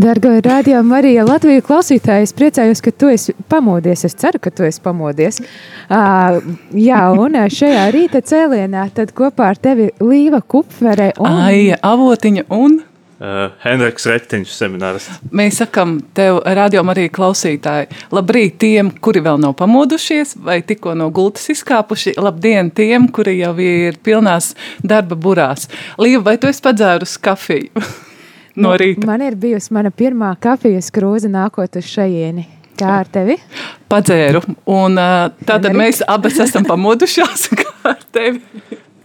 Dargais radio Marija Latvijas klausītāji, es priecājos, ka tu esi pamodies. Es ceru, ka tu esi pamodies. Uh, jā, un šajā rīta cēlienā tad kopā ar tevi Līva Kupfere un Aija Avotiņa un Uh, Henriks Retiņš seminārs. mēs sakam tev, radio arī klausītāji, labrīt tiem, kuri vēl nav pamodušies vai tikko no gultas izkāpuši, labdien tiem, kuri jau ir pilnās darba burās. Līva, vai tu esi padzērus kafiju no rīta? Man ir bijusi mana pirmā kafijas krūze nākot uz šajieni. Kā ar tevi? Padzēru, un tātad mēs abas esam pamodušās kā ar tevi.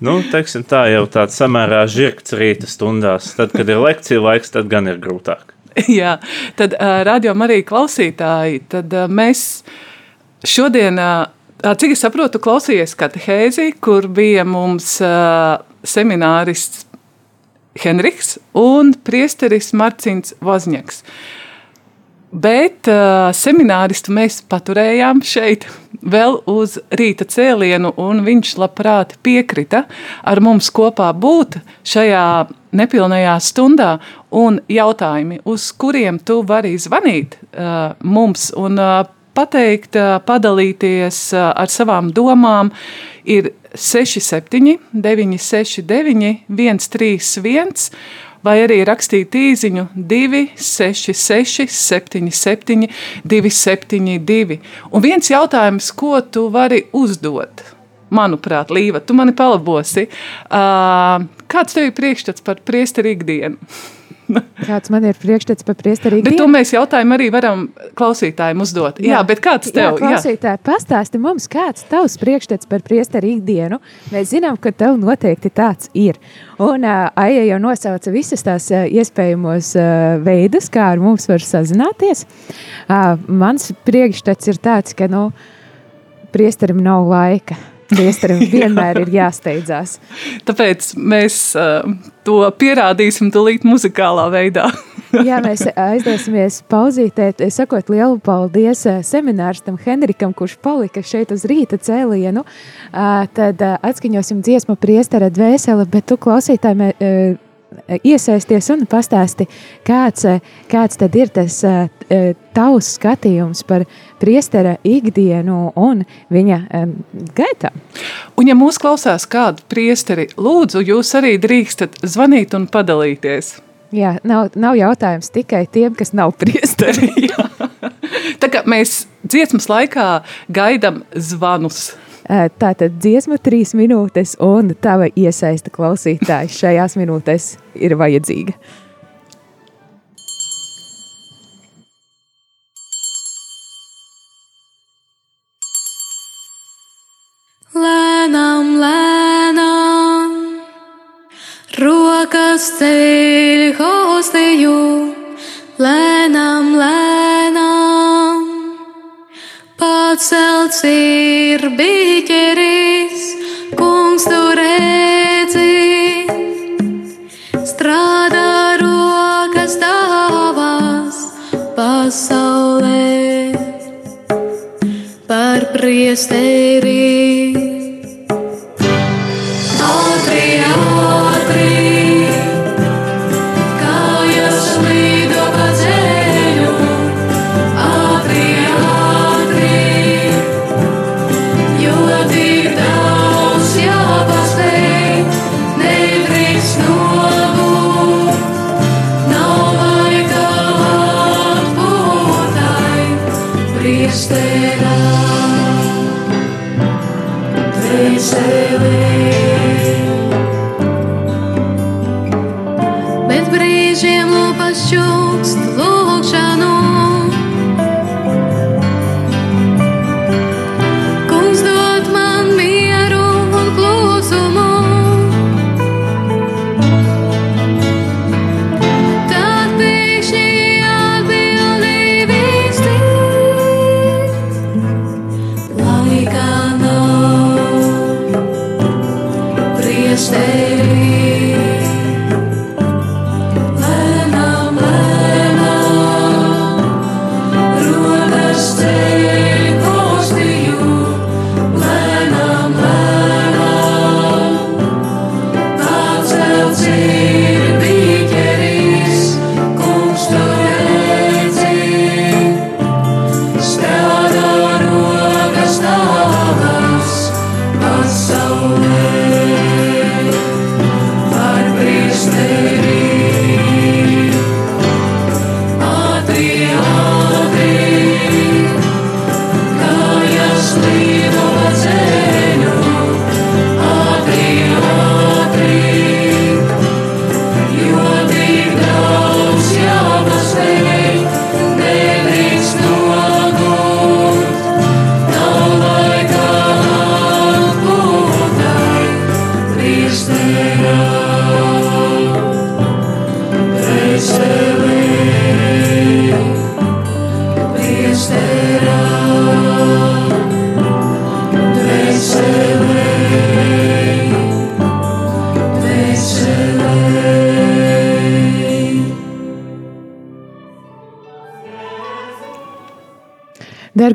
Nu, teiksim tā, jau tāds samērā žirgts rīta stundās. Tad, kad ir lekcija laiks, tad gan ir grūtāk. Jā, tad uh, radio arī klausītāji, tad uh, mēs šodien, uh, cik es saprotu, klausījies katehēzi, kur bija mums uh, seminārists Henriks un priesteris Marcins Vozņaks. Bet uh, semināristu mēs paturējām šeit vēl uz rīta cēlienu, un viņš labprāt piekrita ar mums kopā būt šajā nepilnajā stundā. Un jautājumi, uz kuriem tu vari zvanīt uh, mums un uh, pateikt, uh, padalīties uh, ar savām domām, ir 67, 969, 131 vai arī rakstīt īsiņu 266, 77, 272. Un viens jautājums, ko tu vari uzdot? Manuprāt, Līva, tu mani palabosi. Uh, kāds tev ir priekšstats par priesteru ikdienu? Kāds man ir priekšstats par priesteri? Bet to mēs jautājumu arī varam klausītājiem uzdot. Jā, jā bet kāds tev? Jā, klausītāji, pastāsti mums, kāds tavs priekšstats par priesteri ikdienu. Mēs zinām, ka tev noteikti tāds ir. Un uh, Aija jau nosauca visas tās uh, iespējamos uh, veidus, kā ar mums var sazināties. Uh, mans priekšstats ir tāds, ka, nu, priesterim nav laika. Priesterim vienmēr ir jāsteidzās. Tāpēc mēs uh, to pierādīsim tūlīt muzikālā veidā. Jā, mēs aizdosimies pauzītē, sakot lielu paldies eh, seminārstam Henrikam, kurš palika šeit uz rīta cēlienu. Uh, tad uh, atskaņosim dziesmu priestara dvēsele, bet tu klausītāji uh, iesaisties un pastāsti, kāds, kāds tad ir tas tavs skatījums par priestera ikdienu un viņa gaitā. Un ja mūs klausās kādu priesteri, lūdzu, jūs arī drīkstat zvanīt un padalīties. Jā, nav, nav jautājums tikai tiem, kas nav priesteri. Tā kā mēs dziesmas laikā gaidām zvanus. Tātad dziesma trīs minūtes, un tava iesaista klausītājs šajās minūtēs ir vajadzīga. Lēnām, lēnām, rokas ceļ hostiju, lēnām, lēnām. Pacelts ir biķeris, kungs tu redzi, strādā rokas tavas pasaulē par priesteri.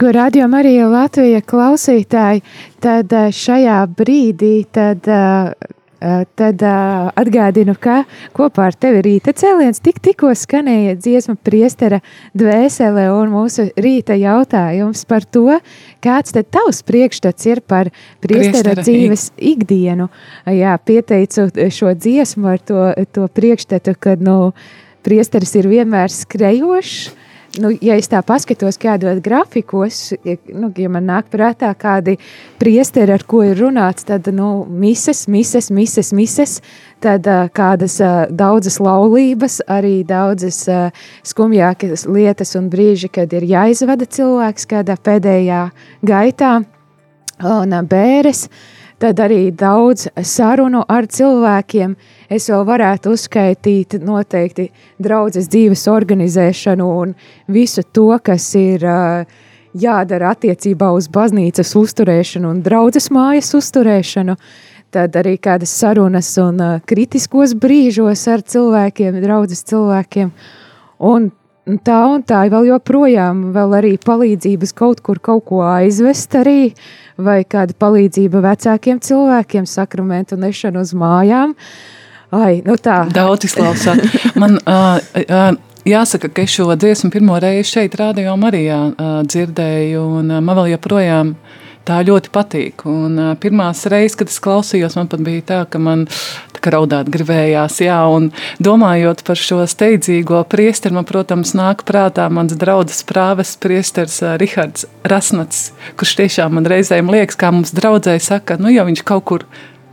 Dargo radio Marija Latvija klausītāji, tad eh, šajā brīdī tad, eh, eh, tad atgādinu, ka kopā ar tevi rīta cēliens tik tikko skanēja dziesma priestera dvēsele un mūsu rīta jautājums par to, kāds tad tavs priekšstats ir par priestera Priestera dzīves ikdienu. Jā, pieteicu šo dziesmu ar to, to priekšstatu, kad, nu, priesteris ir vienmēr skrejošs, nu, ja es tā paskatos, kādos grafikos, ja, nu, ja man nāk prātā kādi priesteri, ar ko ir runāts, tad nu, mises, mises, mises, mises, tad kādas daudzas laulības, arī daudzas skumjākas lietas un brīži, kad ir jāizvada cilvēks kādā pēdējā gaitā un bēres, tad arī daudz sarunu ar cilvēkiem. Es vēl varētu uzskaitīt noteikti draudzes dzīves organizēšanu un visu to, kas ir jādara attiecībā uz baznīcas uzturēšanu un draudzes mājas uzturēšanu. Tad arī kādas sarunas un kritiskos brīžos ar cilvēkiem, draudzes cilvēkiem. Un tā un tā vēl joprojām, vēl arī palīdzības kaut kur kaut ko aizvest arī, vai kāda palīdzība vecākiem cilvēkiem, sakramentu nešanu uz mājām. Ai, nu tā. Daudz izklausās. Man uh, uh, jāsaka, ka es šo dziesmu pirmo reizi šeit, Rādio Marijā, dzirdēju, un man vēl joprojām tā ļoti patīk. Un, uh, pirmās reizes, kad es klausījos, man pat bija tā, ka man tā kā raudāt gribējās. Jā, un domājot par šo steidzīgo priesteri, man, protams, nāk prātā mans draugs prāves priesteris uh, Rihards Rasnats, kurš tiešām man reizēm liekas, kā mums draudzēji saka, nu jau viņš kaut kur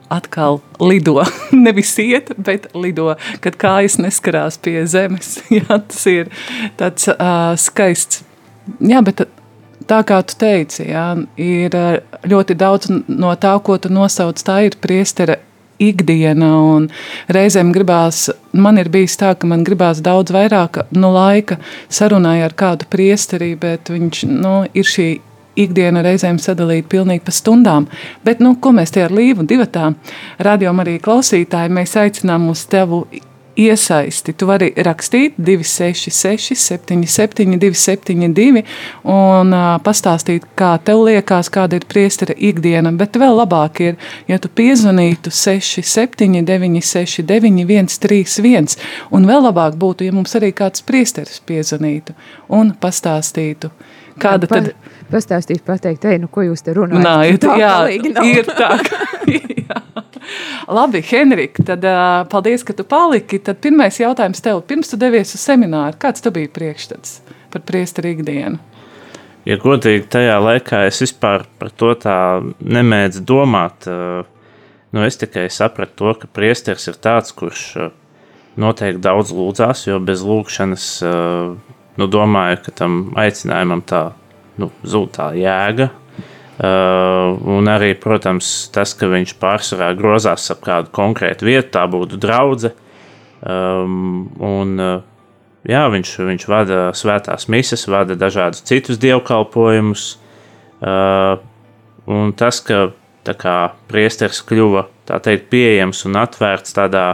atkal lido. Nevis iet, bet lido, kad kājas neskarās pie zemes. Jā, tas ir tāds uh, skaists. Jā, bet tā kā tu teici, jā, ir uh, ļoti daudz no tā, ko tu nosauc, tā ir priestera ikdiena. Reizēm gribās, man ir bijis tā, ka man gribās daudz vairāk nu, laika sarunai ar kādu priesteri, bet viņš nu, ir šī ikdiena reizēm sadalīta pilnīgi pa stundām. Bet, nu, ko mēs te ar Līvu divatā, radio arī klausītāji, mēs aicinām uz tevu iesaisti. Tu vari rakstīt 266, 77, 272 un uh, pastāstīt, kā tev liekas, kāda ir priestera ikdiena. Bet vēl labāk ir, ja tu piezvanītu 67, 969, 131. Un vēl labāk būtu, ja mums arī kāds priesteris piezvanītu un pastāstītu. Kāda tad ir? Pastāstīt, pateikt, ej, nu, ko jūs te runājat? Nā, ir, Tā jā, ir tā. jā. Labi, Henrika, tad uh, paldies, ka tu paliki. Tad pirmais jautājums tev. Pirms tu devies uz semināru, kāds tu biji priekšstats par priesteru ikdienu? Ja godīgi tajā laikā es vispār par to tā nemēdzu domāt, nu es tikai sapratu to, ka priesteris ir tāds, kurš noteikti daudz lūdzās, jo bez lūkšanas, nu, domāju, ka tam aicinājumam tā nu, zūd tā jēga. Un arī, protams, tas, ka viņš pārsvarā grozās ap kādu konkrētu vietu, tā būtu draudzene. Un, jā, viņš, viņš vada svētās misijas, vada dažādus citus dievkalpojumus. Un tas, ka kā, priesteris kļuva teikt, pieejams un atvērts tādā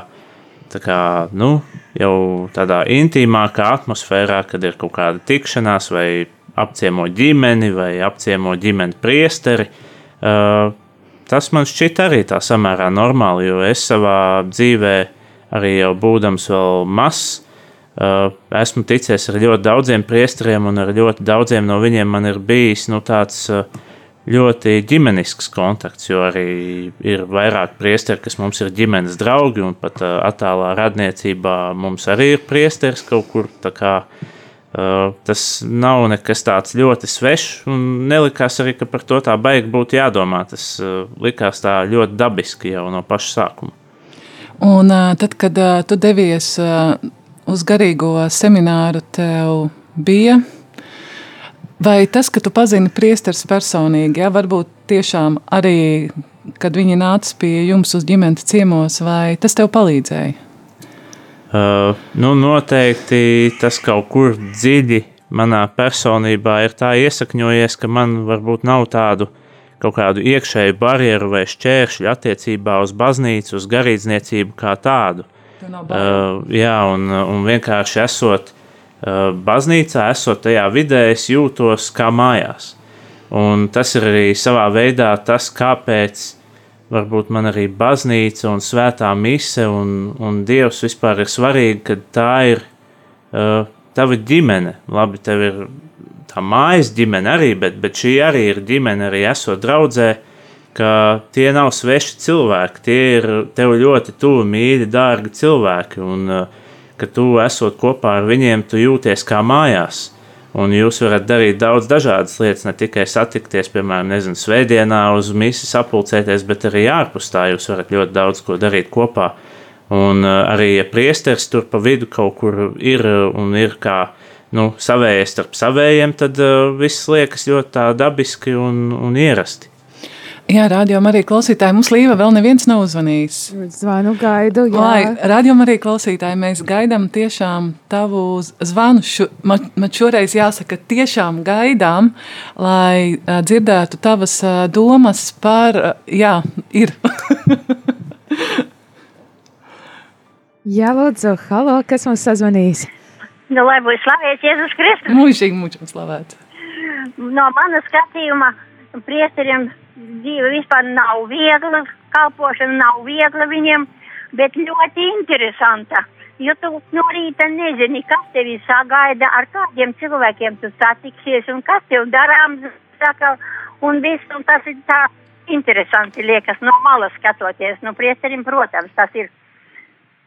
tā kā, nu, jau tādā intīmākā atmosfērā, kad ir kaut kāda tikšanās, vai apciemo ģimeni, vai apciemo ģimeni priesteri. Uh, tas man šķiet arī tā samērā normāli, jo es savā dzīvē, arī jau būdams vēl mazs, uh, esmu ticies ar ļoti daudziem priesteriem, un ar ļoti daudziem no viņiem man ir bijis nu, tāds. Uh, ļoti ģimenisks kontakts, jo arī ir vairāk priesteri, kas mums ir ģimenes draugi, un pat attālā radniecībā mums arī ir priesteris kaut kur. Kā, uh, tas nav nekas tāds ļoti svešs, un nelikās arī, ka par to tā baigi būtu jādomā. Tas uh, likās tā ļoti dabiski jau no paša sākuma. Un uh, tad, kad tu devies uz garīgo semināru, tev bija Vai tas, ka tu pazini priesteris personīgi, ja, varbūt tiešām arī, kad viņi nāca pie jums uz ģimenes ciemos, vai tas tev palīdzēja? Uh, nu, noteikti tas kaut kur dziļi manā personībā ir tā iesakņojies, ka man varbūt nav tādu kaut kādu iekšēju barjeru vai šķēršļu attiecībā uz baznīcu, uz garīdzniecību kā tādu. Uh, jā, un, un vienkārši esot Eh, baznīcā, esot tajā vidē, es jūtos kā mājās. Un tas ir arī savā veidā tas, kāpēc varbūt man arī baznīca un svētā mise un, un Dievs vispār ir svarīgi, ka tā ir uh, tava ģimene. Labi, tev ir tā mājas ģimene arī, bet, bet šī arī ir ģimene, arī esot draudzē, ka tie nav sveši cilvēki, tie ir tev ļoti tuvi, mīļi, dārgi cilvēki. Un, uh, ka tu esot kopā ar viņiem, tu jūties kā mājās. Un jūs varat darīt daudz dažādas lietas, ne tikai satikties, piemēram, nezinu, svētdienā uz misiju sapulcēties, bet arī ārpus tā jūs varat ļoti daudz ko darīt kopā. Un uh, arī, ja priesteris tur pa vidu kaut kur ir un ir kā nu, savējais starp savējiem, tad uh, viss liekas ļoti dabiski un, un ierasti. Jā, rādījumā arī klausītāji. Mums Līva vēl neviens nav uzvanījis. Zvanu gaidu. Jā. Lai, rādījumā arī klausītāji, mēs gaidām tiešām tavu zvanu. Šu, man, man šoreiz jāsaka, tiešām gaidām, lai dzirdētu tavas domas par, jā, ir. jā, lūdzu, halo, kas mums sazvanīs? Nu, lai būtu slavēts Jēzus Kristus. Mūžīgi, mūžīgi slavēts. No manas skatījuma priesteriem dzīve vispār nav viegla, kalpošana nav viegla viņiem, bet ļoti interesanta. Jo tu no rīta nezini, kas tevi sagaida, ar kādiem cilvēkiem tu satiksies un kas tev darāms, saka, un viss, un tas ir tā interesanti liekas no malas skatoties. Nu, priesterim, protams, tas ir,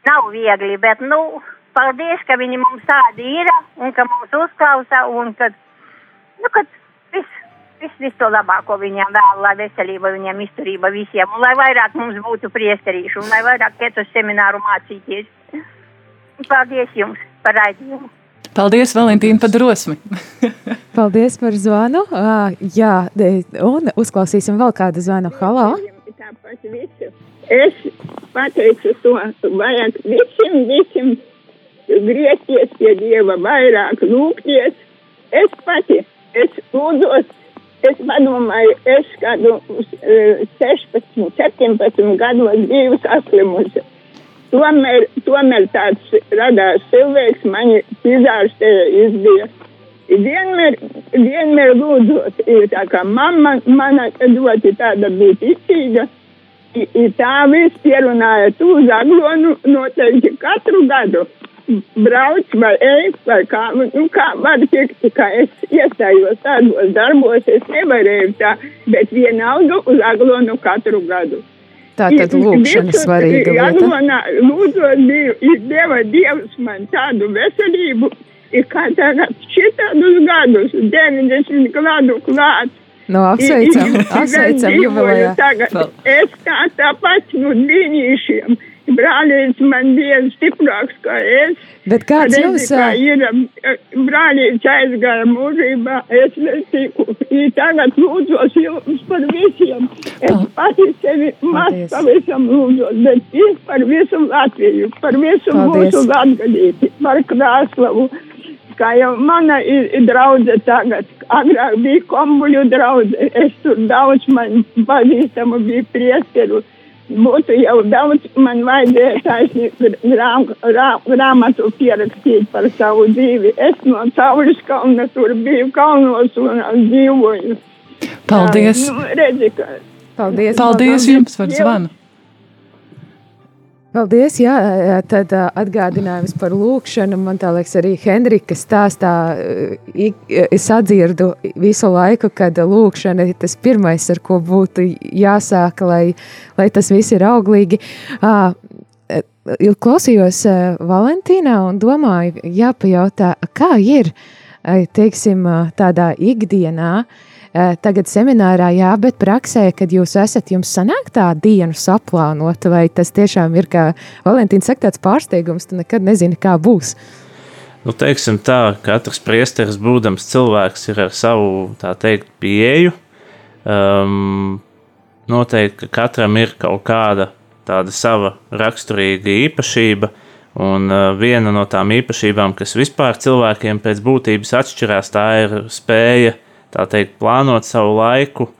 nav viegli, bet, nu, paldies, ka viņi mums tādi ir un ka mums uzklausa un kad, nu, kad viss visu, visu to labāko viņiem vēl, lai veselība viņiem, izturība visiem, un lai vairāk mums būtu priesterīšu, un lai vairāk iet uz semināru mācīties. Paldies jums par raidījumu! Paldies, Valentīna, par drosmi! Paldies par zvanu! Uh, jā, un uzklausīsim vēl kādu zvanu. Halo! Es pateicu to, vajag visiem, visiem griezties pie Dieva, vairāk lūgties. Es pati, es lūdzos Es padomāju, es kādu 16, 17 gados biju saslimusi. Tomēr, tomēr tāds radās cilvēks, mani izārstēja, izbija. Vienmēr, vienmēr lūdzot, ir tā kā mamma mana ļoti tāda bija ticīga. Tā viss pierunāja tu zaglonu noteikti katru gadu brauc vai ej, vai kā, nu, kā var tikt, ka es iestājos tādos darbos, es nevarēju tā, bet vienalga uz aglonu katru gadu. Tā tad lūkšana svarīga lieta. Aglonā lūdzot Dievu, deva Dievs man tādu veselību, ir kā tagad šitādus gadus, 90 gadu klāt. Nu, apsveicam, apsveicam jubilejā. Tagad es tā tāpat nu dīnīšiem brālītis man bija stiprāks kā es. Bet kāds Redzi, jums, kā ir, brālītis aizgāja mūžībā, es netiku. I tagad lūdzos jums par visiem. Es pati sevi maz pavisam lūdzos, bet ir par visu Latviju, par visu Paldies. mūsu latgalīti, par Krāslavu. Kā jau mana ir, ir draudze tagad, agrāk bija kombuļu draudze, es tur daudz man pazīstamu bija priesteru. Būtu jau daudz, man vajadzēja taisnīgi grām, grām, grāmatu pierakstīt par savu dzīvi. Es no Cauris kalna tur biju kalnos un dzīvoju. Paldies! Nu, redzi, ka paldies, Paldies jums par zvanu! Paldies, jā, jā, tad atgādinājums par lūkšanu. Man liekas, arī Henrika stāstā es sadzirdu visu laiku, kad lūkšana ir tas pirmais, ar ko būtu jāsāk, lai, lai tas viss ir auglīgi. Klausījos Valentīnā un domāju, jāpajautā, kā ir, teiksim, tādā ikdienā, Tagad seminārā, jā, bet praksē, kad jūs esat, jums sanāk tā dienu saplānota, vai tas tiešām ir, kā Valentīns saka, tāds pārsteigums, tu nekad nezini, kā būs. Nu, teiksim tā, katrs priesteris, būdams cilvēks, ir ar savu, tā teikt, pieeju. Um, noteikti, ka katram ir kaut kāda tāda sava raksturīga īpašība, un uh, viena no tām īpašībām, kas vispār cilvēkiem pēc būtības atšķirās, tā ir spēja, tā teikt, plānot savu laiku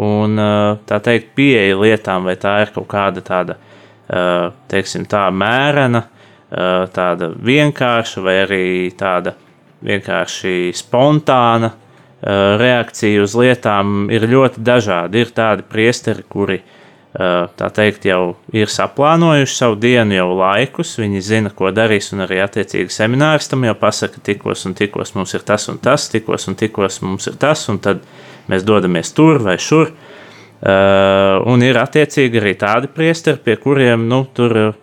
un, uh, tā teikt, pieeja lietām, vai tā ir kaut kāda tāda, uh, teiksim tā, mērena, uh, tāda vienkārša vai arī tāda vienkārši spontāna reakcija uz lietām ir ļoti dažādi. Ir tādi priesteri, kuri uh, tā teikt jau ir saplānojuši savu dienu jau laikus, viņi zina, ko darīs, un arī attiecīgi semināristam jau pasaka, tikos un tikos mums ir tas un tas, tikos un tikos mums ir tas, un tad mēs dodamies tur vai šur. Uh, un ir attiecīgi arī tādi priesteri, pie kuriem nu, tur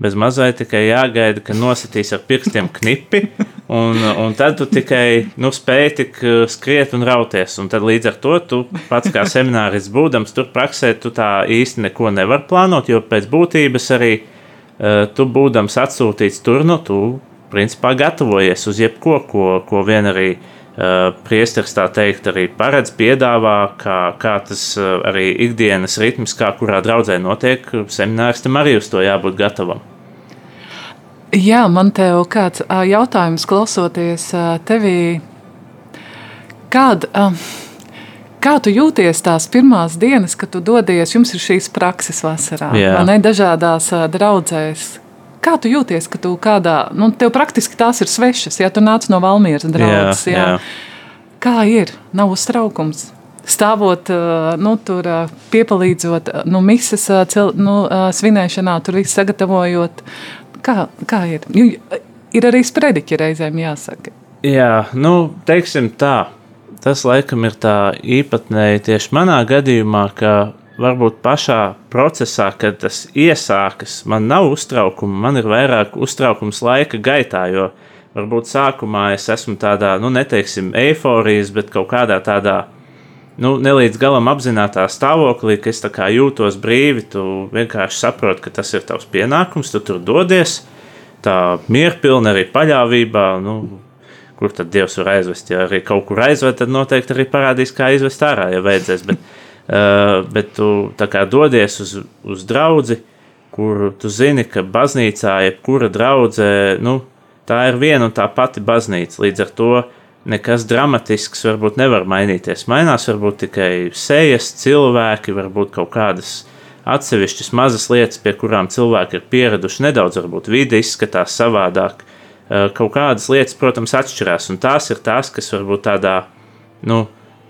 bez mazliet tikai jāgaida, ka nositīs ar pirkstiem knipi, un, un tad tu tikai nu, spēj tik uh, skriet un rauties. Un tad līdz ar to tu pats kā seminārists būdams tur praksē, tu tā īsti neko nevar plānot, jo pēc būtības arī uh, tu būdams atsūtīts tur, nu tu principā gatavojies uz jebko, ko, ko vien arī uh, priesteris tā teikt arī paredz, piedāvā, kā, kā tas uh, arī ikdienas ritms, kā kurā draudzē notiek, semināristam arī uz to jābūt gatavam. Jā, man te jau kāds jautājums klausoties tevī. Kād, ā, kā tu jūties tās pirmās dienas, kad tu dodies, jums ir šīs prakses vasarā, Jā. vai ne dažādās draudzēs? Kā tu jūties, ka tu kādā, nu, tev praktiski tās ir svešas, ja tu nāc no Valmieras draudzes, jā, jā. Kā ir? Nav uztraukums. Stāvot, nu, tur piepalīdzot, nu, misas cel, nu, svinēšanā, tur viss sagatavojot. Kā, kā ir? Ju, ir arī sprediķi reizēm jāsaka. Jā, nu, teiksim tā. Tas laikam ir tā īpatnēji tieši manā gadījumā, ka varbūt pašā procesā, kad tas iesākas, man nav uztraukuma, man ir vairāk uztraukums laika gaitā, jo varbūt sākumā es esmu tādā, nu, neteiksim, eiforijas, bet kaut kādā tādā, nu, nelīdz galam apzinātā stāvoklī, ka es jūtos brīvi, tu vienkārši saproti, ka tas ir tavs pienākums, tu tur dodies, tā mierpilna arī paļāvībā, nu, kur tad Dievs var aizvest. Ja arī kaut kur aizved, tad noteikti arī parādīs, kā aizvest ārā, ja vajadzēs. Bet, uh, bet tu kā dodies uz, uz draugu, kur tu zini, ka baznīcā jebkura draudzē, nu, tā ir viena un tā pati baznīca. Līdz ar to nekas dramatisks varbūt nevar mainīties. Mainās varbūt tikai sejas, cilvēki, varbūt kaut kādas atsevišķas mazas lietas, pie kurām cilvēki ir pieraduši nedaudz, varbūt vide izskatās savādāk. Kaut kādas lietas, protams, atšķirās, un tās ir tās, kas varbūt tādā, nu,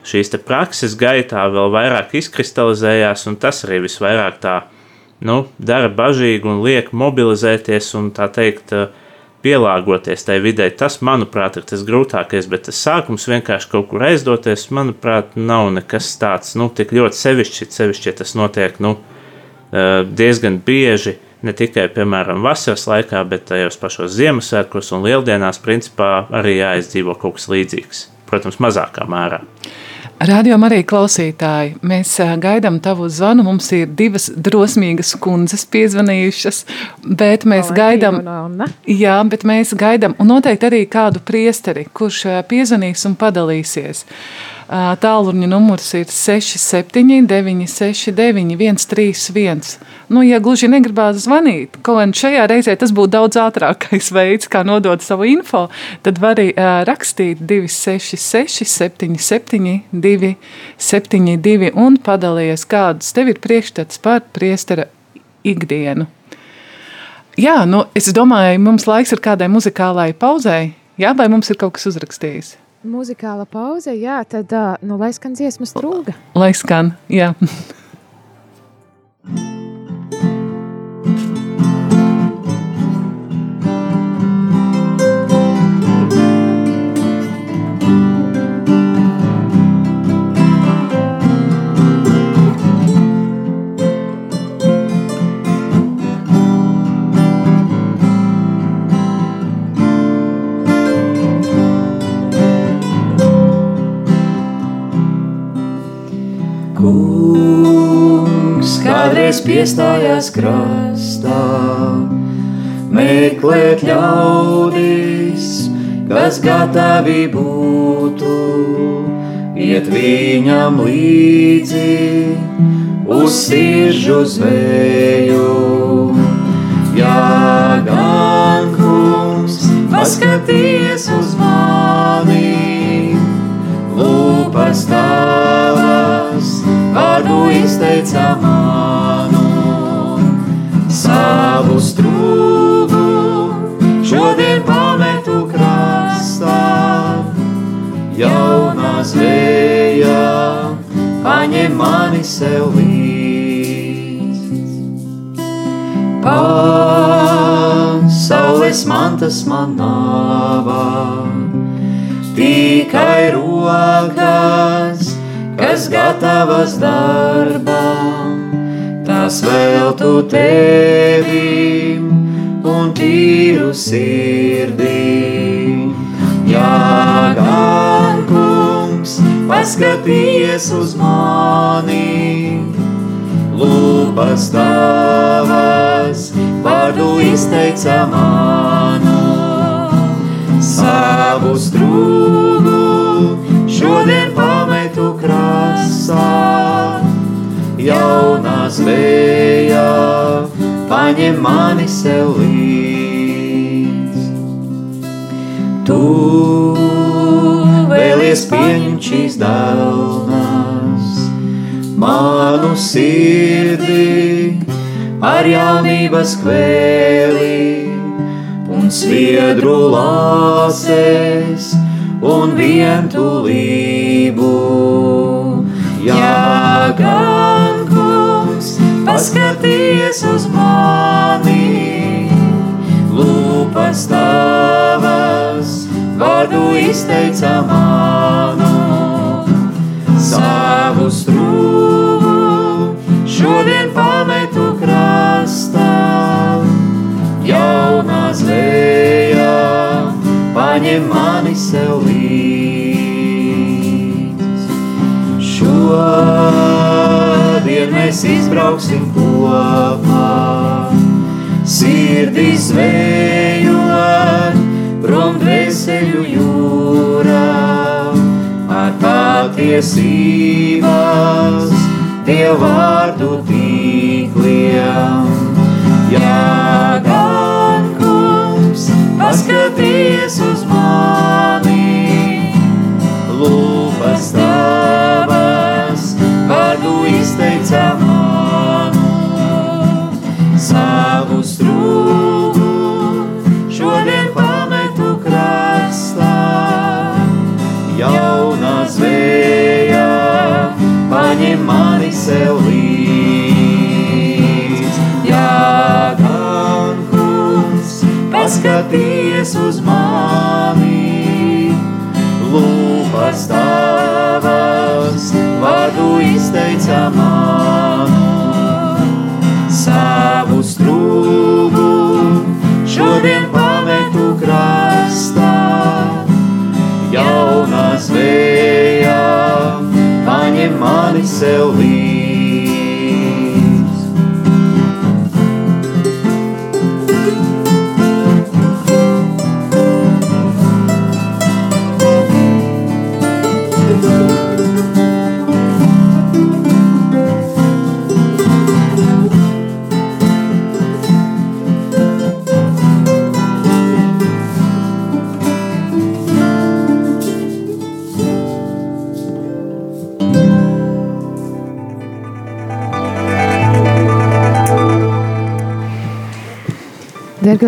šīs prakses gaitā vēl vairāk izkristalizējās, un tas arī visvairāk tā, nu, dara bažīgi un liek mobilizēties un tā teikt, eh, pielāgoties tai vidē. Tas, manuprāt, ir tas grūtākais, bet tas sākums vienkārši kaut kur aizdoties, manuprāt, nav nekas tāds, nu, tik ļoti sevišķi, sevišķi ja tas notiek, nu, eh, diezgan bieži, ne tikai, piemēram, vasaras laikā, bet tajos pašos Ziemassvētkos un Lieldienās, principā, arī jāizdzīvo kaut kas līdzīgs. Protams, mazākā mērā. Radio arī klausītāji, mēs gaidām tavu zvanu. Mums ir divas drosmīgas kundzes piezvanījušas, bet mēs gaidām, jā, bet mēs gaidām, un noteikti arī kādu priesteri, kurš piezvanīs un padalīsies. Ā, Tālruņa numurs ir 67, 969, 131. Nu, ja gluži negribās zvanīt, kaut gan šajā reizē tas būtu daudz ātrākais veids, kā nodot savu info, tad var arī ā, rakstīt 266, 77, 272 un padalīties, kādas tev ir priekšstats par priestera ikdienu. Jā, nu, es domāju, mums laiks ir kādai muzikālai pauzei, jā, vai mums ir kaut kas uzrakstījis? Muzikāla pauze, jā, tad nu, lai skan dziesmas trūga. Lai skan, jā. Kungs kādreiz piestājās krastā, meklēt ļaudis, kas gatavi būtu, iet viņam līdzi uz siržu zvēju. Jā, gan kungs, paskaties uz mani, lūpas tavas, vārdu izteica manu, savu strūgu, šodien pametu krastā, jaunā zvēja, paņem mani sev līdzi. Pasaules mantas man nāvā, tikai rokas, kas gatavas darbam, tās veltu tevim un tīru sirdī. Jā, gan kungs, paskaties uz mani, lūpas tavas, vārdu izteica manu, savu strūgu, šodien krastā, jaunā zvēja, paņem mani sev līdz. Tu vēlies pieņemt šīs dāvanas, manu sirdi ar jaunības kvēli un sviedru lāses un vientulību. Jā, gan kungs, paskaties uz mani, lūpas tavas, vārdu izteica manu, savu strūgu, šodien pametu krastā, jaunā zvēja, paņem mani sev līdz. Šodien mēs izbrauksim kopā, sirdī zvējot, prom dvēseļu jūrā, ar patiesības dievvvārdu tīkliem. Jā, gan kungs, paskaties uz mani, lūpas vārdu manu, savu strūgu, šodien pametu krastā, jaunā zvēja, paņem mani sev līdz. Jā, gan kungs, paskaties uz mani, lūpas tavas, vārdu izteica strūgu, šodien pametu krastā, jaunā zvejā, paņem mani sev līdzi.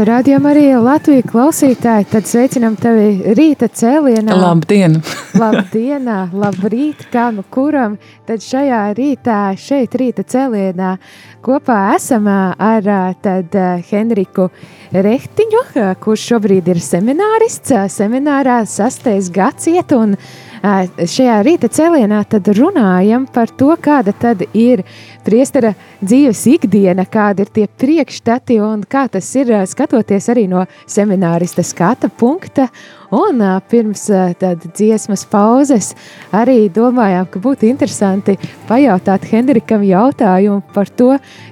Rādījumā arī Latvijas klausītāji, tad sveicinām tevi rīta cēlienā. Labdien! Labdienā, labrīt, kā nu kuram. Tad šajā rītā, šeit rīta cēlienā kopā esam ar tad Henriku Rehtiņu, kurš šobrīd ir seminārists. Seminārā sastais gads iet un šajā rīta cēlienā runājam par to, kāda tad ir priestera dzīves ikdiena, kādi ir tie priekšstati un kā tas ir skatoties arī no seminārista skata punkta. Un pirms tādas dziesmas pauzes arī domājām, ka būtu interesanti pajautāt Hendrikam jautājumu par to,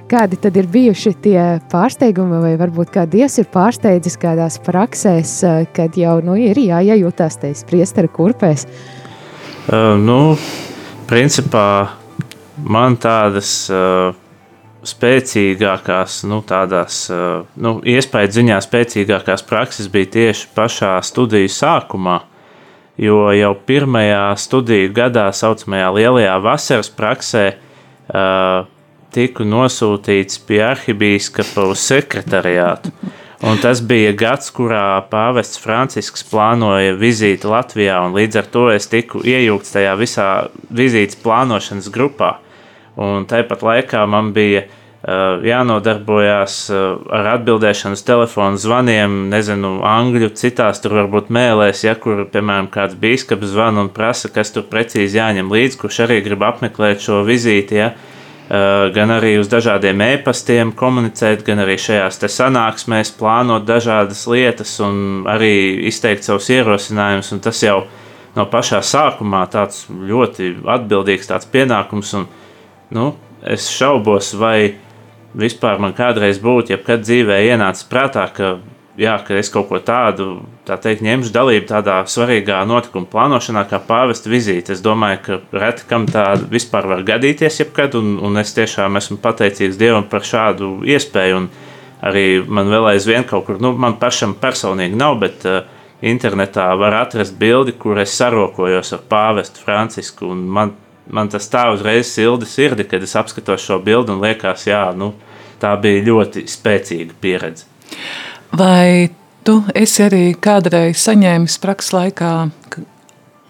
kādi tad ir bijuši tie pārsteigumi, vai varbūt kā Dievs ir pārsteidzis kādās praksēs, kad jau nu, ir jāiejūtās tajās priestera kurpēs. Uh, nu, principā man tādas uh, spēcīgākās, nu, tādās uh, nu, iespējas ziņā spēcīgākās prakses bija tieši pašā studiju sākumā. Jo jau pirmajā studiju gadā, tā saucamajā lielajā vasaras praksē, uh, tiku nosūtīts pie arhibīskapa uz sekretariātu. Un tas bija gads, kurā pāvests Francisks plānoja vizīti Latvijā, un līdz ar to es tiku iejūgts tajā visā vizītes plānošanas grupā. Un tāpat laikā man bija uh, jānodarbojas uh, ar atbildēšanu uz telefonu zvaniem, nezinu, angļu, citās tur varbūt mēlēs, ja kur, piemēram, kāds bīskaps zvana un prasa, kas tur precīzi jāņem līdzi, kurš arī grib apmeklēt šo vizīti. Ja. Uh, gan arī uz dažādiem e-pastiem komunicēt, gan arī šajās sanāksmēs plānot dažādas lietas un arī izteikt savus ierosinājumus. Tas jau no pašā sākumā tāds ļoti atbildīgs tāds pienākums. Un, nu, es šaubos, vai vispār man kādreiz būtu, ja kad dzīvē ienācis prātā, ka jā, ka es kaut ko tādu, tā teikt, ņemšu dalību tādā svarīgā notikuma plānošanā, kā pāvesta vizīte. Es domāju, ka reti kam tāda vispār var gadīties jebkad, un, un es tiešām esmu pateicīgs Dievam par šādu iespēju. Un arī man vēl aizvien kaut kur, nu, man pašam personīgi nav, bet uh, internetā var atrast bildi, kur es sarokojos ar pāvestu Francisku, un man, man tas tā uzreiz silda sirdi, kad es apskatos šo bildi un liekas, jā, nu, tā bija ļoti spēcīga pieredze. Vai tu esi arī kādreiz saņēmis prakses laikā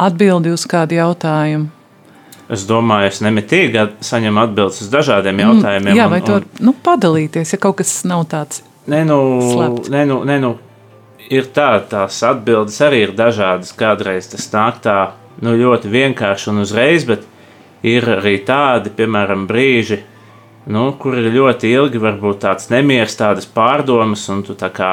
atbildi uz kādu jautājumu? Es domāju, es nemitīgi saņemu atbildes uz dažādiem mm, jautājumiem. Jā, vai un, to nu, padalīties, ja kaut kas nav tāds? Nē, nu, nē, nu, nē, nu, ir tā, tās atbildes arī ir dažādas. Kādreiz tas nāk tā nu, ļoti vienkārši un uzreiz, bet ir arī tādi, piemēram, brīži, nu, kur ir ļoti ilgi, varbūt tāds nemieris, tādas pārdomas, un tu tā kā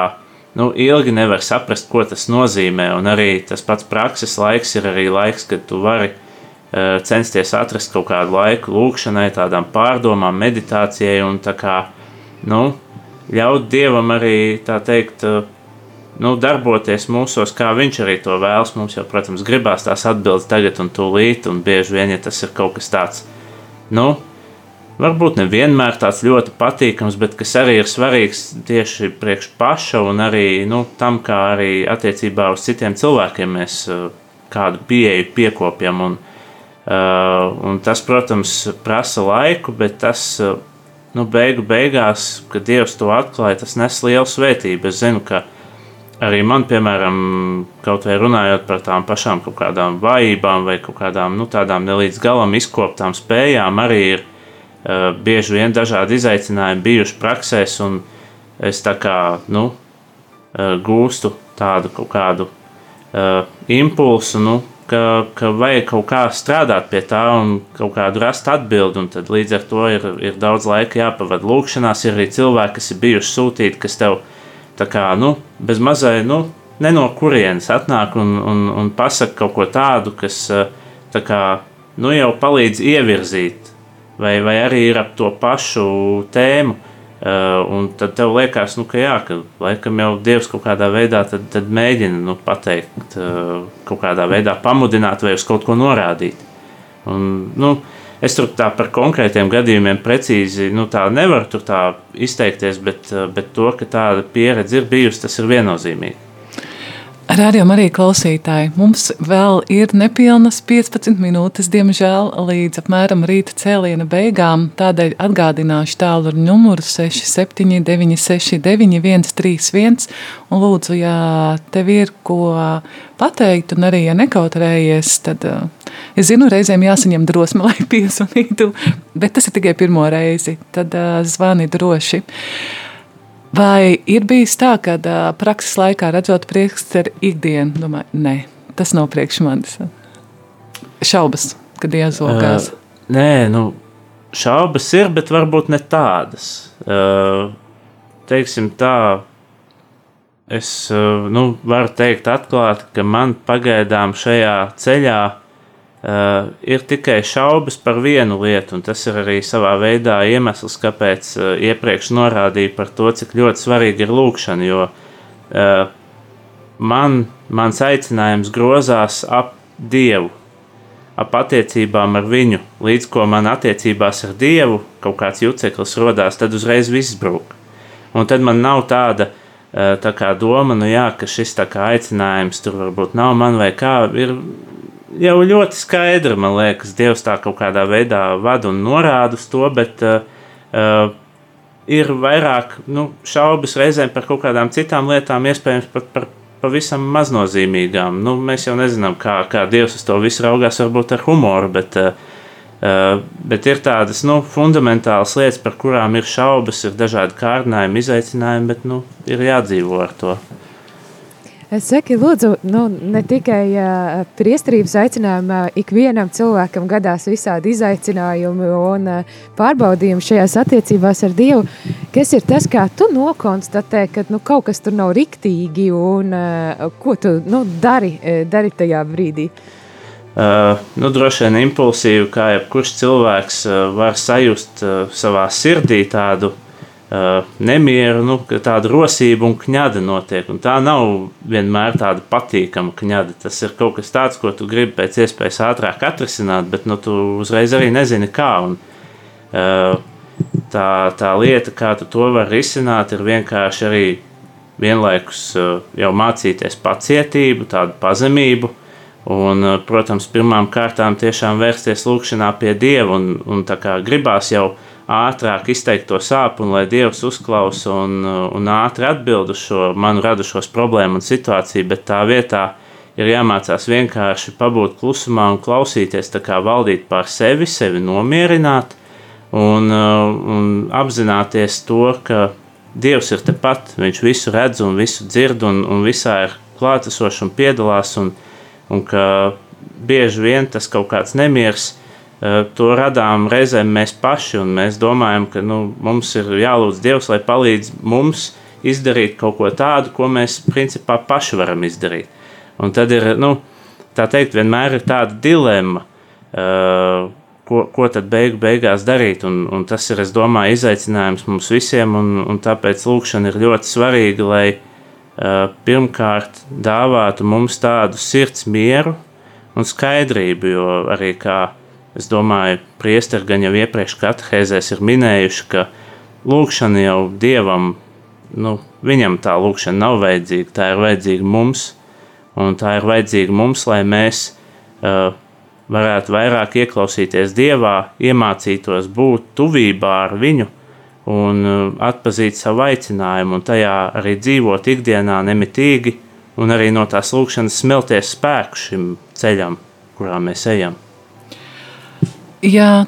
nu, ilgi nevari saprast, ko tas nozīmē. Un arī tas pats prakses laiks ir arī laiks, kad tu vari uh, censties atrast kaut kādu laiku lūkšanai, tādām pārdomām, meditācijai un tā kā nu, ļaut dievam arī tā teikt. Uh, nu, darboties mūsos, kā viņš arī to vēlas. Mums jau, protams, gribās tās atbildes tagad un tūlīt, un bieži vien, ja tas ir kaut kas tāds, nu, varbūt nevienmēr tāds ļoti patīkams, bet kas arī ir svarīgs tieši priekš paša un arī nu, tam, kā arī attiecībā uz citiem cilvēkiem mēs uh, kādu pieeju piekopjam. Un, uh, un tas, protams, prasa laiku, bet tas uh, nu, beigu beigās, kad Dievs to atklāja, tas nes lielu svētību. Es zinu, ka arī man, piemēram, kaut vai runājot par tām pašām kaut kādām vājībām vai kaut kādām nu, tādām nelīdz galam izkoptām spējām, arī ir Eh, bieži vien dažādi izaicinājumi bijuši praksēs, un es tā kā nu, eh, gūstu tādu kaut kādu uh, impulsu, nu, ka, ka vajag kaut kā strādāt pie tā un kaut kādu rast atbildi. Tad līdz ar to ir, ir daudz laika jāpavada lūkšanās. Ir arī cilvēki, kas ir bijuši sūtīti, kas tev tā kā nu, bez mazai, nu, ne no kurienes atnāk un, un, un pasaka kaut ko tādu, kas tā kā, nu, jau palīdz ievirzīt vai, vai arī ir ap to pašu tēmu. Uh, un tad tev liekas, nu, ka jā, ka laikam jau Dievs kaut kādā veidā tad, tad mēģina nu, pateikt, uh, kaut kādā veidā pamudināt vai uz kaut ko norādīt. Un, nu, es tur tā par konkrētiem gadījumiem precīzi nu, nevaru izteikties, bet, uh, bet to, ka tāda pieredze ir bijusi, tas ir viennozīmīgi. Radio arī klausītāji, mums vēl ir nepilnas 15 minūtes, diemžēl, līdz apmēram rīta cēliena beigām. Tādēļ atgādināšu tālruņa numuru 67, 69, 131. Un lūdzu, ja tev ir ko pateikt, un arī ja nekautrējies, tad uh, es zinu, reizēm jāsaņem drosme, lai piezvanītu, bet tas ir tikai pirmo reizi. Tad uh, zvani droši. Vai ir bijis tā, ka uh, prakses laikā redzot priekšsteri ikdienu, domāju, nē, tas nav priekš manis. Šaubas, kad iezogās. Uh, nē, nu, šaubas ir, bet varbūt ne tādas. Uh, teiksim tā, es uh, nu, varu teikt atklāti, ka man pagaidām šajā ceļā Uh, ir tikai šaubas par vienu lietu, un tas ir arī savā veidā iemesls, kāpēc uh, iepriekš norādīju par to, cik ļoti svarīga ir lūkšana. Jo uh, man, mans aicinājums grozās ap Dievu, ap attiecībām ar viņu. Līdz ko man attiecībās ar Dievu kaut kāds juceklis rodās, tad uzreiz viss brūk. Un tad man nav tāda uh, tā kā doma, nu jā, ka šis kā aicinājums tur varbūt nav man vai kā. Ir jau ļoti skaidri, man liekas, Dievs tā kaut kādā veidā vada un norāda uz to, bet uh, uh, ir vairāk nu, šaubas reizēm par kaut kādām citām lietām, iespējams pat par pavisam maznozīmīgām. Nu, mēs jau nezinām, kā, kā Dievs uz to visu raugās, varbūt ar humoru, bet, uh, uh, bet ir tādas nu, fundamentālas lietas, par kurām ir šaubas, ir dažādi kārdinājumi, izaicinājumi, bet nu, ir jādzīvo ar to. Saki, lūdzu, nu, ne tikai uh, priesterības aicinājumā, ikvienam cilvēkam gadās visādi izaicinājumi un uh, pārbaudījumi šajās attiecībās ar Dievu. Kas ir tas, kā tu nokonstatē, ka nu, kaut kas tur nav riktīgi un uh, ko tu nu, dari, dari tajā brīdī? Uh, nu, droši vien impulsīvi, kā jebkurš cilvēks uh, var sajust uh, savā sirdī tādu nemieru, nu, tāda rosība un kņada notiek. Un tā nav vienmēr tāda patīkama kņada. Tas ir kaut kas tāds, ko tu gribi pēc iespējas ātrāk atrisināt, bet nu, tu uzreiz arī nezini, kā. Un, uh, tā, tā lieta, kā tu to vari risināt, ir vienkārši arī vienlaikus uh, jau mācīties pacietību, tādu pazemību. Un, protams, pirmām kārtām tiešām vērsties lūkšanā pie Dieva un, un tā kā gribās jau ātrāk izteikt to sāpju, un lai Dievs uzklausa un, un ātri atbild uz šo manu radušos problēmu un situāciju, bet tā vietā ir jāmācās vienkārši pabūt klusumā un klausīties, kā valdīt pār sevi, sevi nomierināt un, un apzināties to, ka Dievs ir tepat, viņš visu redz un visu dzird un, un visā ir klātesošs un piedalās, un, un ka bieži vien tas kaut kāds nemieris Eh, to radām reizēm mēs paši, mēs domājam, ka nu, mums ir jālūdz Dievs, lai palīdz mums izdarīt kaut ko tādu, ko mēs principā paši varam izdarīt. Un tad ir, nu, tā teikt, vienmēr ir tāda dilemma, uh, ko, ko tad beigu beigās darīt, un, un tas ir, es domāju, izaicinājums mums visiem, un, un tāpēc lūkšana ir ļoti svarīga, lai uh, pirmkārt dāvātu mums tādu sirds mieru un skaidrību, jo arī kā Es domāju, priesteri gan jau iepriekš katehēzēs ir minējuši, ka lūkšana jau dievam, nu, viņam tā lūkšana nav vajadzīga, tā ir vajadzīga mums, un tā ir vajadzīga mums, lai mēs uh, varētu vairāk ieklausīties dievā, iemācītos būt tuvībā ar viņu un uh, atpazīt savu aicinājumu, un tajā arī dzīvot ikdienā nemitīgi, un arī no tās lūkšanas smelties spēku šim ceļam, kurā mēs ejam. Jā,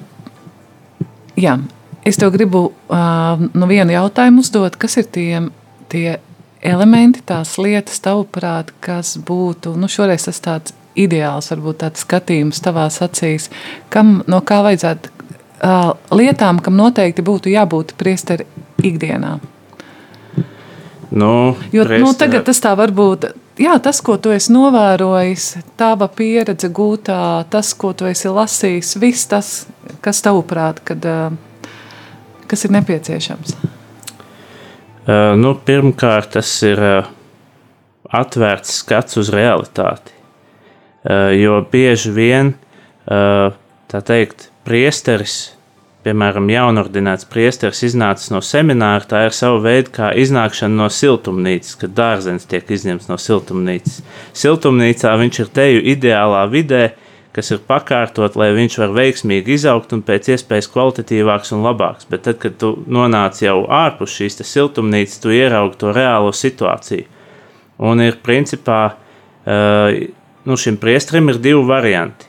jā. es tev gribu uh, no vienu jautājumu uzdot. Kas ir tie, tie elementi, tās lietas, tavuprāt, kas būtu, nu šoreiz tas tāds ideāls, varbūt tāds skatījums tavās acīs, kam, no kā vajadzētu uh, lietām, kam noteikti būtu jābūt priesteri ikdienā? Nu, jo priesteri... nu, tagad tas tā varbūt jā, tas, ko tu esi novērojis, tava pieredze gūtā, tas, ko tu esi lasījis, viss tas, kas tavuprāt, kad, kas ir nepieciešams? Uh, nu, pirmkārt, tas ir uh, atvērts skats uz realitāti. Jo bieži vien, tā teikt, priesteris piemēram, jaunordinēts priesteris iznācis no semināra, tā ir sava veida kā iznākšana no siltumnīcas, kad dārzenis tiek izņemts no siltumnīcas. Siltumnīcā viņš ir teju ideālā vidē, kas ir pakārtot, lai viņš var veiksmīgi izaugt un pēc iespējas kvalitatīvāks un labāks. Bet tad, kad tu nonāc jau ārpus šīs siltumnīcas, tu ieraugi to reālo situāciju. Un ir principā, uh, nu šim priestrim ir divi varianti.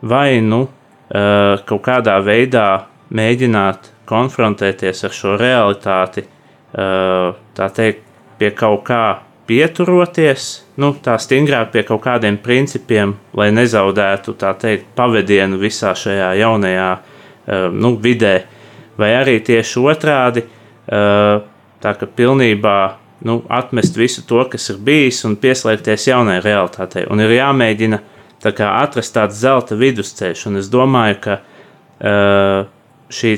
Vai nu uh, kaut kādā veidā mēģināt konfrontēties ar šo realitāti, tā teikt, pie kaut kā pieturoties, nu, tā stingrāk pie kaut kādiem principiem, lai nezaudētu, tā teikt, pavadienu visā šajā jaunajā nu, vidē, vai arī tieši otrādi, tā ka pilnībā nu, atmest visu to, kas ir bijis, un pieslēgties jaunai realitātei. Un ir jāmēģina tā kā, atrast tāds zelta vidusceļš, un es domāju, ka uh, šī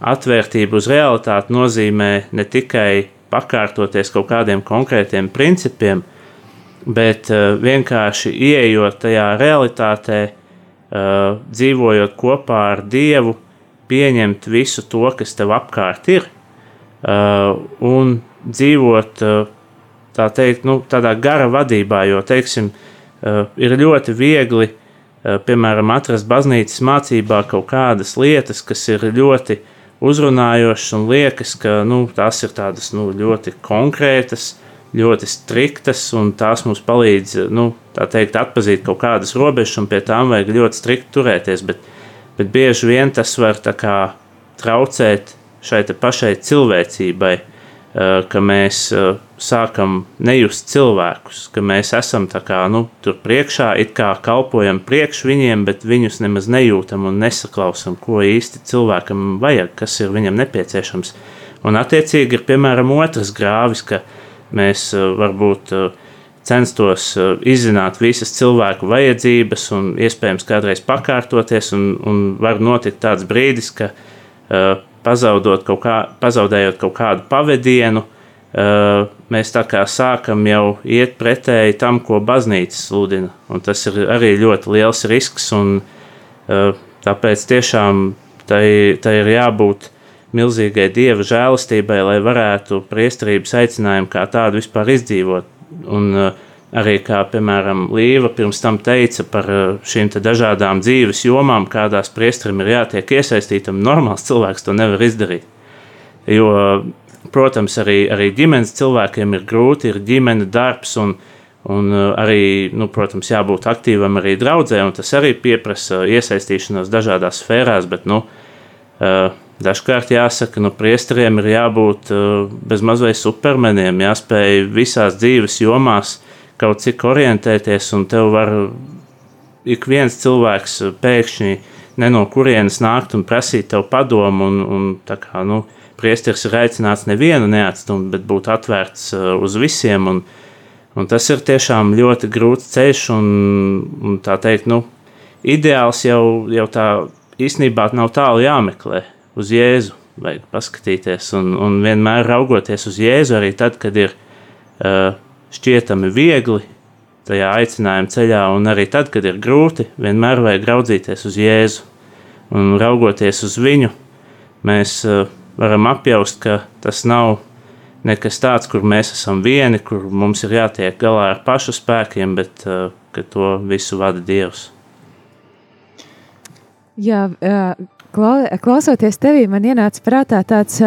atvērtība uz realitāti nozīmē ne tikai pakārtoties kaut kādiem konkrētiem principiem, bet uh, vienkārši ieejot tajā realitātē, uh, dzīvojot kopā ar Dievu, pieņemt visu to, kas tev apkārt ir, uh, un dzīvot tā teikt, nu, tādā gara vadībā, jo, teiksim, ir ļoti viegli Eh, piemēram, atrast baznīcas mācībā kaut kādas lietas, kas ir ļoti uzrunājošas un liekas, ka nu, tās ir tādas nu, ļoti konkrētas, ļoti striktas, un tās mums palīdz nu, teikt, atpazīt kaut kādas robežas, un pie tām vajag ļoti strikt turēties. Bet, bet bieži vien tas var kā, traucēt šai pašai cilvēcībai, Eh, ka mēs eh, sākam nejust cilvēkus, ka mēs esam kā, nu, tur priekšā, it kā kalpojam priekš viņiem, bet viņus nemaz nejūtam un nesaklausam, ko īsti cilvēkam vajag, kas ir viņam nepieciešams. Un attiecīgi ir piemēram otrs grāvis, ka mēs eh, varbūt censtos izzināt visas cilvēku vajadzības un iespējams kādreiz pakārtoties, un, un var notikt tāds brīdis, ka pazaudot kaut kā, pazaudējot kaut kādu pavadienu, mēs tā kā sākam jau iet pretēji tam, ko baznīca sludina. Un tas ir arī ļoti liels risks, un uh, tāpēc tiešām tai, tai ir jābūt milzīgai dieva žēlastībai, lai varētu priesterības aicinājumu kā tādu vispār izdzīvot. Un, uh, arī kā piemēram Līva pirms tam teica par eh, šīm dažādām dzīves jomām, kādās priesterim ir jātiek iesaistītam. Normāls cilvēks to nevar izdarīt. Jo, protams, arī, arī ģimenes cilvēkiem ir grūti, ir ģimene, darbs un, un eh, arī, nu, protams, jābūt aktīvam arī draudzē, un tas arī pieprasa iesaistīšanos dažādās sfērās, bet, nu, eh, Dažkārt jāsaka, ka nu, priesteriem ir jābūt bez mazliet supermeniem, jāspēj visās dzīves jomās uh, kaut cik orientēties, un tev var ik viens cilvēks pēkšņi ne no kurienes nākt un prasīt tev padomu, un, un kā, nu, priesteris ir aicināts nevienu neatstumt, bet būt atvērts uh, uz visiem, un, un tas ir tiešām ļoti grūts ceļš, un, un tā teikt, nu, ideāls jau, jau tā īstenībā nav tālu jāmeklē uz Jēzu, vajag paskatīties, un, un vienmēr raugoties uz Jēzu arī tad, kad ir uh, šķietami viegli tajā aicinājuma ceļā, un arī tad, kad ir grūti, vienmēr vajag raudzīties uz Jēzu. Un raugoties uz viņu, mēs uh, varam apjaust, ka tas nav nekas tāds, kur mēs esam vieni, kur mums ir jātiek galā ar pašu spēkiem, bet uh, ka to visu vada Dievs. Jā, uh, klausoties tevī, man ienāca prātā tāds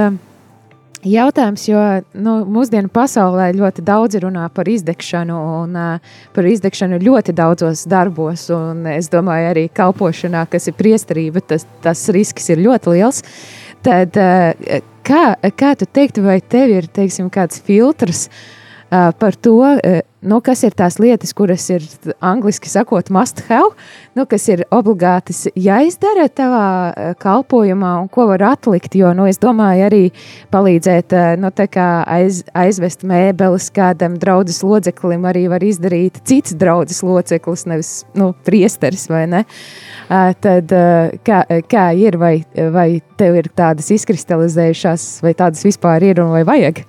Jautājums, jo nu, mūsdienu pasaulē ļoti daudz runā par izdegšanu un uh, par izdegšanu ļoti daudzos darbos. Es domāju, arī kalpošanā, kas ir priesterība, tas, tas risks ir ļoti liels. Tad, uh, kā, kā tu teiktu, vai tev ir teiksim, kāds filtrs par to? Nu, kas ir tās lietas, kuras ir angļuiski sakot, must have, nu, kas ir obligāti jāizdara tavā kalpošanā, un ko var atlikt. Jo nu, es domāju, arī palīdzēt nu, aiz, aizvest mēbeles kādam draudzes loceklim, arī var izdarīt cits draudzes loceklis, nevis nu, priesteris vai ne. Tad, kā, kā ir, vai, vai tev ir tādas izkristalizējušās, vai tādas vispār ir un vai vajag?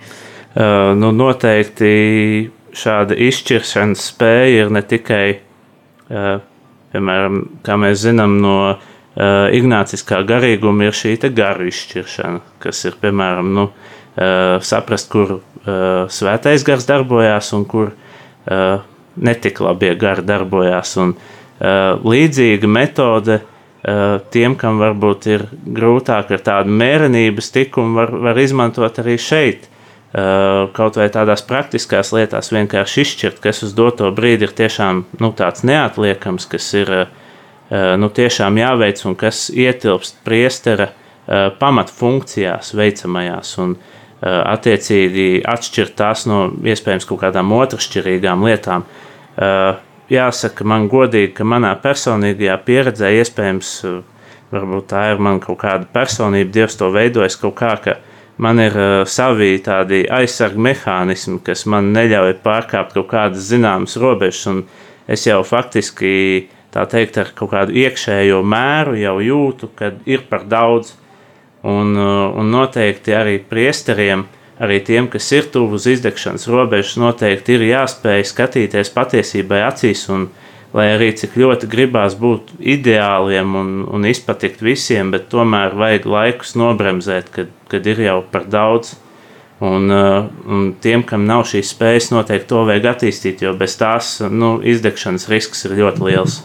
Uh, nu, noteikti šāda izšķiršanas spēja ir ne tikai, piemēram, kā mēs zinām no uh, ignāciskā garīguma ir šī garu izšķiršana, kas ir piemēram nu, saprast, kur svētais gars darbojās un kur netik labie gari darbojās. Un, līdzīga metode tiem, kam varbūt ir grūtāk ar tādu mērenības tikumu, var, var izmantot arī šeit. Uh, kaut vai tādās praktiskās lietās vienkārši izšķirt, kas uz doto brīdi ir tiešām nu, tāds neatliekams, kas ir uh, nu, tiešām jāveic un kas ietilpst priestera uh, pamatfunkcijās veicamajās. Un, uh, attiecīgi atšķirt tās no iespējams kaut kādām otršķirīgām lietām. Uh, jāsaka man godīgi, ka manā personīgajā pieredzē iespējams, varbūt tā ir man kaut kāda personība, Dievs to veidojas kaut kā, ka man ir uh, savi tādi aizsargu mehānismi, kas man neļauj pārkāpt kaut kādas zināmas robežas, es jau faktiski, tā teikt, ar kaut kādu iekšējo mēru jau jūtu, kad ir par daudz, un, uh, un noteikti arī priesteriem, arī tiem, kas ir tuvu uz izdegšanas robežas, noteikti ir jāspēj skatīties patiesībai acīs, un lai arī cik ļoti gribās būt ideāliem un, un izpatikt visiem, bet tomēr vajag laikus nobremzēt, kad, kad ir jau par daudz. Un, uh, un tiem, kam nav šīs spējas, noteikti to vajag attīstīt, jo bez tās nu, izdegšanas risks ir ļoti liels.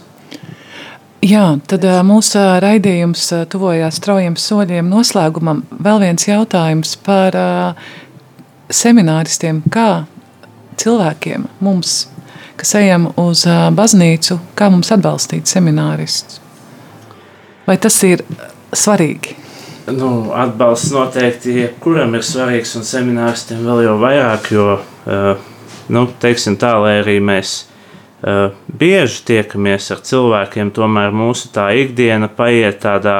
Jā, tad uh, mūsu raidījums uh, tuvojās straujiem soļiem noslēgumam. Vēl viens jautājums par semināristiem, kā cilvēkiem mums kas ejam uz baznīcu, kā mums atbalstīt semināristus? Vai tas ir svarīgi? Nu, atbalsts noteikti jebkuram ir svarīgs, un semināristiem vēl jau vairāk, jo, nu, teiksim tā, lai arī mēs bieži tiekamies ar cilvēkiem, tomēr mūsu tā ikdiena paiet tādā,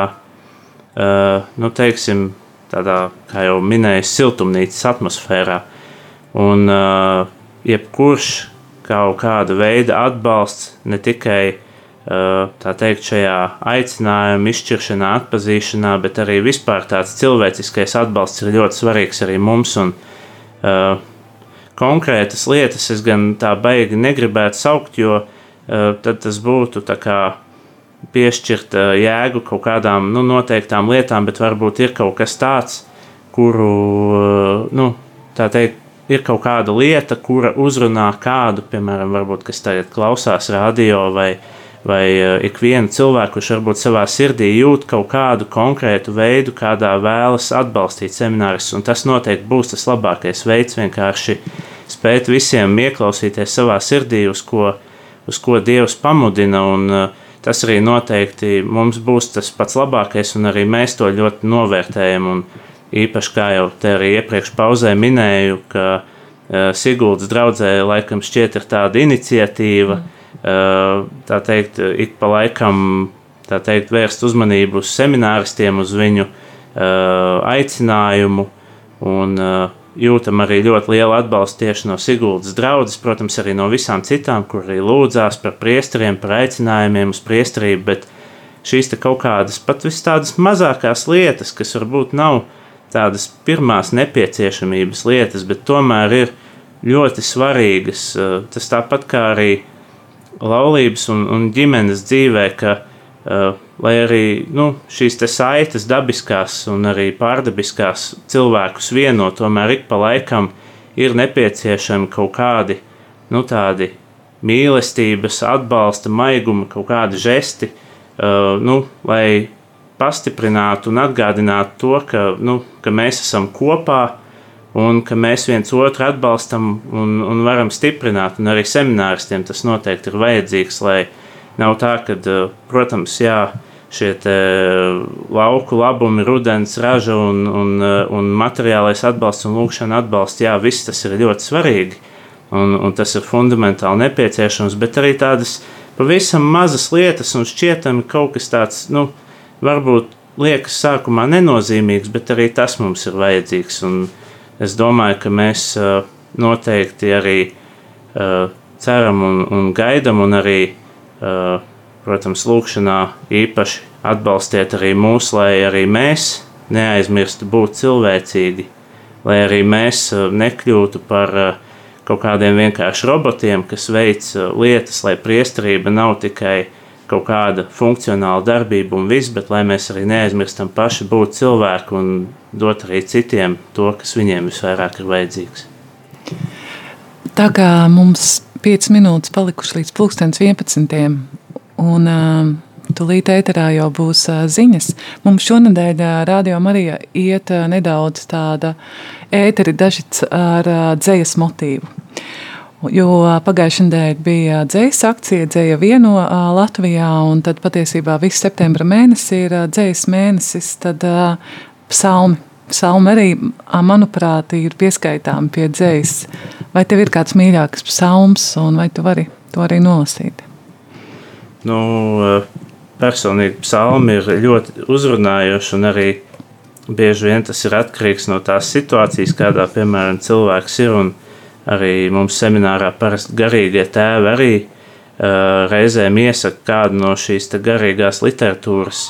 nu, teiksim, tādā, kā jau minēju, siltumnīcas atmosfērā. Un jebkurš kaut kāda veida atbalsts ne tikai tā teikt, šajā aicinājuma izšķiršanā, atpazīšanā, bet arī vispār tāds cilvēciskais atbalsts ir ļoti svarīgs arī mums. Un, uh, konkrētas lietas es gan tā baigi negribētu saukt, jo uh, tad tas būtu kā piešķirt uh, jēgu kaut kādām nu, noteiktām lietām, bet varbūt ir kaut kas tāds, kuru, uh, nu, tā teikt, ir kaut kāda lieta, kura uzrunā kādu, piemēram, varbūt, kas tagad klausās radio vai, vai uh, ikvienu cilvēku, kurš varbūt savā sirdī jūt kaut kādu konkrētu veidu, kādā vēlas atbalstīt seminārus. Un tas noteikti būs tas labākais veids vienkārši spēt visiem ieklausīties savā sirdī, uz ko, uz ko Dievs pamudina. Un, uh, Tas arī noteikti mums būs tas pats labākais, un arī mēs to ļoti novērtējam. Un, īpaši, kā jau te arī iepriekš pauzē minēju, ka uh, Siguldas draudzē laikam šķiet ir tāda iniciatīva, uh, tā teikt, ik pa laikam, tā teikt, vērst uzmanību uz semināristiem, uz viņu uh, aicinājumu, un jūtam arī ļoti lielu atbalstu tieši no Siguldas draudzes, protams, arī no visām citām, kur arī lūdzās par priesteriem, par aicinājumiem uz priesterību, bet šīs te kaut kādas pat vis tādas mazākās lietas, kas varbūt nav uh, tādas pirmās nepieciešamības lietas, bet tomēr ir ļoti svarīgas. Eh, tas tāpat kā arī laulības un, un ģimenes dzīvē, ka uh, lai arī nu, šīs saites dabiskās un arī pārdabiskās cilvēkus vieno, tomēr ik pa laikam ir nepieciešami kaut kādi nu, tādi mīlestības, atbalsta, maiguma, kaut kādi žesti, uh, nu, lai pastiprinātu un atgādinātu to, ka, nu, ka mēs esam kopā un ka mēs viens otru atbalstam un, un varam stiprināt. Un arī semināristiem tas noteikti ir vajadzīgs, lai nav tā, ka, eh, protams, jā, šie lauku labumi, rudens raža un, un, eh, un materiālais atbalsts un lūkšana atbalsts, jā, viss tas ir ļoti svarīgi un, un tas ir fundamentāli nepieciešams, bet arī tādas pavisam mazas lietas un šķietami kaut kas tāds, nu, varbūt liekas sākumā nenozīmīgs, bet arī tas mums ir vajadzīgs. Un es domāju, ka mēs uh, noteikti arī uh, ceram un, un gaidam, un arī, uh, protams, lūkšanā īpaši atbalstiet arī mūs, lai arī mēs neaizmirstu būt cilvēcīgi, lai arī mēs nekļūtu par kaut kādiem vienkārši robotiem, kas veic lietas, lai priesterība nav tikai kaut kāda funkcionāla darbība un viss, bet lai mēs arī neaizmirstam paši būt cilvēki un dot arī citiem to, kas viņiem visvairāk ir vajadzīgs. Tā kā mums 5 minūtes palikušas līdz pulkstens 11. un uh, tūlīt ēterā jau būs uh, ziņas. Mums šonadēļ uh, Rādio Marija iet uh, nedaudz tāda ēteri dažits ar dzējas motīvu. Jo pagājušajā nedēļā bija dzīs akcija, dzēja vieno Latvijā, un tad patiesībā viss septembra mēnesis ir dzīs mēnesis, tad psalmi. Psalmi arī, manuprāt, ir pieskaitāmi pie dzīs. Vai tev ir kāds mīļāks psalms, un vai tu vari to arī nolasīt? Nu, personīgi psalmi ir ļoti uzrunājoši, un arī bieži vien tas ir atkarīgs no tās situācijas, kādā, piemēram, cilvēks ir. Un, Arī mums seminārā parasti garīgie tēvi arī uh, reizēm iesaka kādu no šīs garīgās literatūras,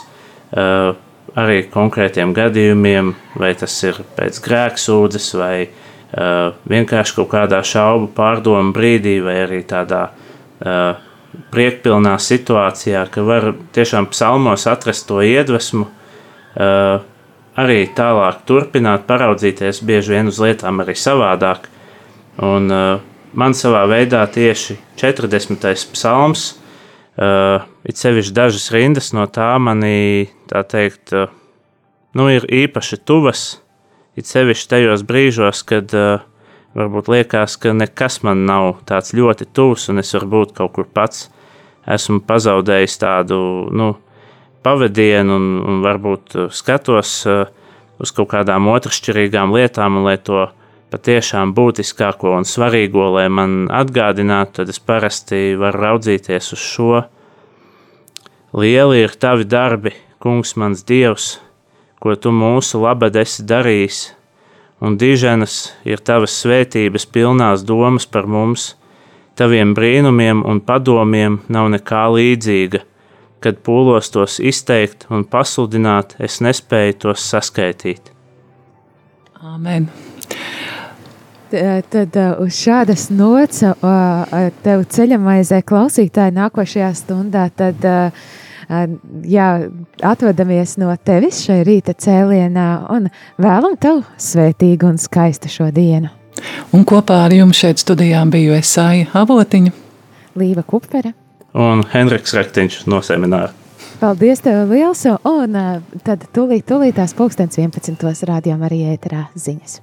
uh, arī konkrētiem gadījumiem, vai tas ir pēc grēksūdzes, vai uh, vienkārši kaut kādā šaubu pārdomu brīdī, vai arī tādā priekpilnā situācijā, ka var tiešām psalmos atrast to iedvesmu, arī tālāk turpināt, paraudzīties bieži vien uz lietām arī savādāk. Un uh, man savā veidā tieši 40. psalms, uh, it sevišķi dažas rindas no tā manī, tā teikt, uh, nu, ir īpaši tuvas, it sevišķi tajos brīžos, kad uh, varbūt liekas, ka nekas man nav tāds ļoti tuvs, un es varbūt kaut kur pats esmu pazaudējis tādu, nu, pavadienu, un, un varbūt skatos uh, uz kaut kādām otršķirīgām lietām, un lai to patiešām būtiskāko un svarīgo, lai man atgādinātu, tad es parasti varu raudzīties uz šo. Lieli ir tavi darbi, kungs, mans dievs, ko tu mūsu labad esi darījis, un diženas ir tavas svētības pilnās domas par mums, taviem brīnumiem un padomiem nav nekā līdzīga. Kad pūlos tos izteikt un pasludināt, es nespēju tos saskaitīt. Amen. Tad uz šādas nots tev ceļamaizē klausītāji nākošajā stundā, tad jā, atvadamies no tevis šai rīta cēlienā un vēlam tev svētīgu un skaistu šo dienu. Un kopā ar jums šeit studijā biju Esāja Avotiņa, Līva Kupfere un Henriks Rektiņš no semināra. Paldies tev liels, un tad tūlīt, tūlīt tās pulkstens 11. rādījām arī ēterā ziņas.